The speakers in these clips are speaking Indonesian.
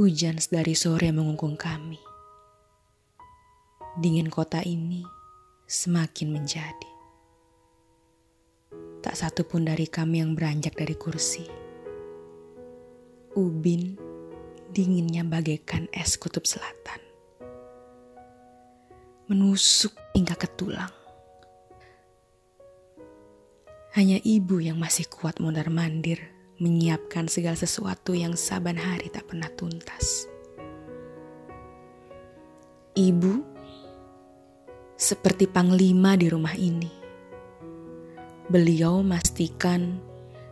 Hujan dari sore mengungkung kami. Dingin kota ini semakin menjadi. Tak satu pun dari kami yang beranjak dari kursi. Ubin dinginnya bagaikan es kutub selatan. Menusuk hingga ke tulang. Hanya ibu yang masih kuat mondar-mandir menyiapkan segala sesuatu yang saban hari tak pernah tuntas. Ibu seperti panglima di rumah ini. Beliau memastikan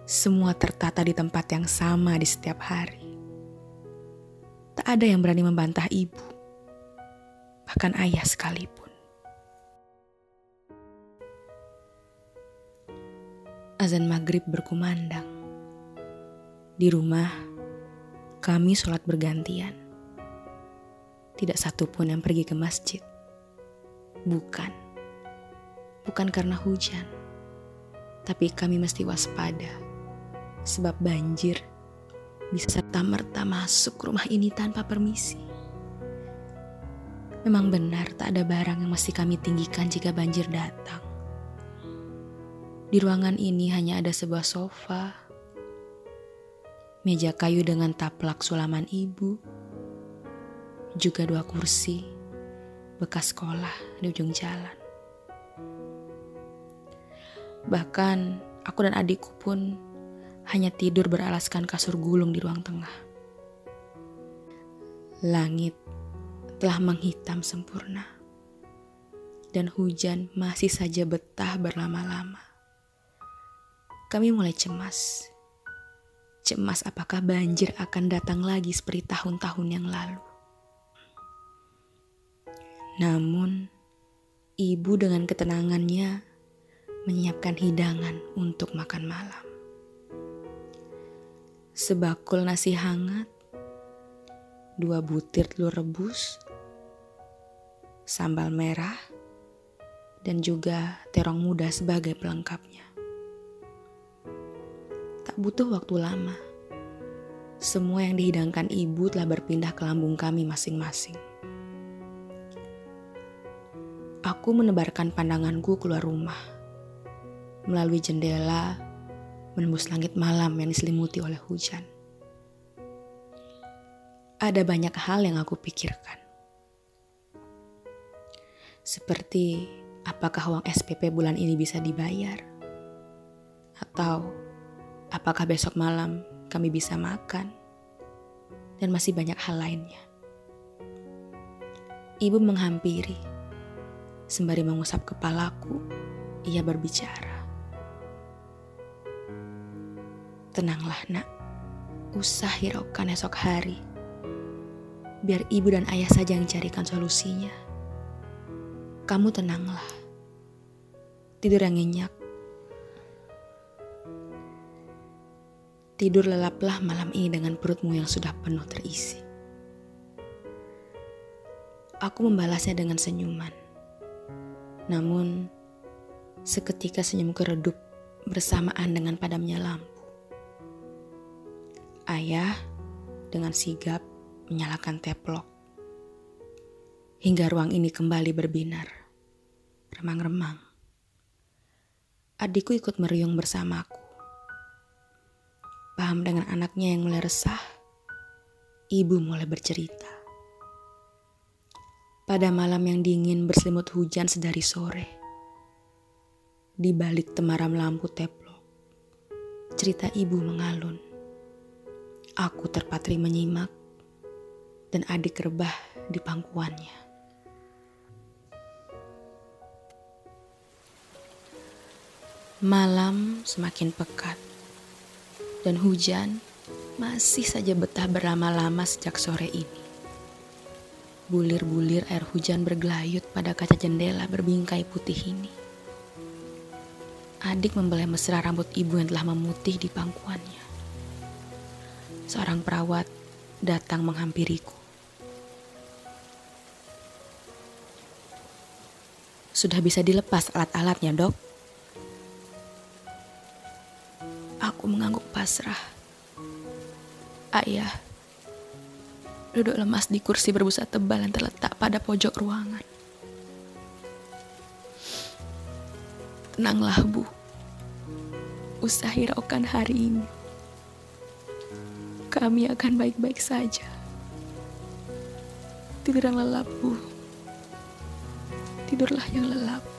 semua tertata di tempat yang sama di setiap hari. Tak ada yang berani membantah ibu, bahkan ayah sekalipun. Azan maghrib berkumandang di rumah, kami sholat bergantian. Tidak satu pun yang pergi ke masjid. Bukan. Bukan karena hujan. Tapi kami mesti waspada. Sebab banjir bisa serta-merta masuk rumah ini tanpa permisi. Memang benar tak ada barang yang mesti kami tinggikan jika banjir datang. Di ruangan ini hanya ada sebuah sofa, meja kayu dengan taplak sulaman ibu, juga dua kursi bekas sekolah di ujung jalan. Bahkan aku dan adikku pun hanya tidur beralaskan kasur gulung di ruang tengah. Langit telah menghitam sempurna, dan hujan masih saja betah berlama-lama. Kami mulai cemas Cemas apakah banjir akan datang lagi seperti tahun-tahun yang lalu. Namun, ibu dengan ketenangannya menyiapkan hidangan untuk makan malam. Sebakul nasi hangat, dua butir telur rebus, sambal merah, dan juga terong muda sebagai pelengkapnya butuh waktu lama. Semua yang dihidangkan ibu telah berpindah ke lambung kami masing-masing. Aku menebarkan pandanganku keluar rumah. Melalui jendela, menembus langit malam yang diselimuti oleh hujan. Ada banyak hal yang aku pikirkan. Seperti apakah uang SPP bulan ini bisa dibayar? Atau apakah besok malam kami bisa makan, dan masih banyak hal lainnya. Ibu menghampiri, sembari mengusap kepalaku, ia berbicara. Tenanglah nak, usah hiraukan esok hari. Biar ibu dan ayah saja yang carikan solusinya. Kamu tenanglah. Tidur yang nyenyak Tidur lelaplah malam ini dengan perutmu yang sudah penuh terisi. Aku membalasnya dengan senyuman. Namun, seketika senyumku redup bersamaan dengan padamnya lampu. Ayah dengan sigap menyalakan teplok. Hingga ruang ini kembali berbinar. Remang-remang. Adikku ikut meriung bersamaku Paham dengan anaknya yang mulai resah, ibu mulai bercerita. Pada malam yang dingin berselimut hujan sedari sore, di balik temaram lampu teplok, cerita ibu mengalun. Aku terpatri menyimak, dan adik rebah di pangkuannya. Malam semakin pekat dan hujan masih saja betah berlama-lama sejak sore ini. Bulir-bulir air hujan bergelayut pada kaca jendela berbingkai putih ini. Adik membelai mesra rambut ibu yang telah memutih di pangkuannya. Seorang perawat datang menghampiriku. Sudah bisa dilepas alat-alatnya, dok? Aku mengangguk pasrah. Ayah, duduk lemas di kursi berbusa tebal yang terletak pada pojok ruangan. Tenanglah, Bu. Usah hiraukan hari ini. Kami akan baik-baik saja. Tidur yang lelap, Bu. Tidurlah yang lelap.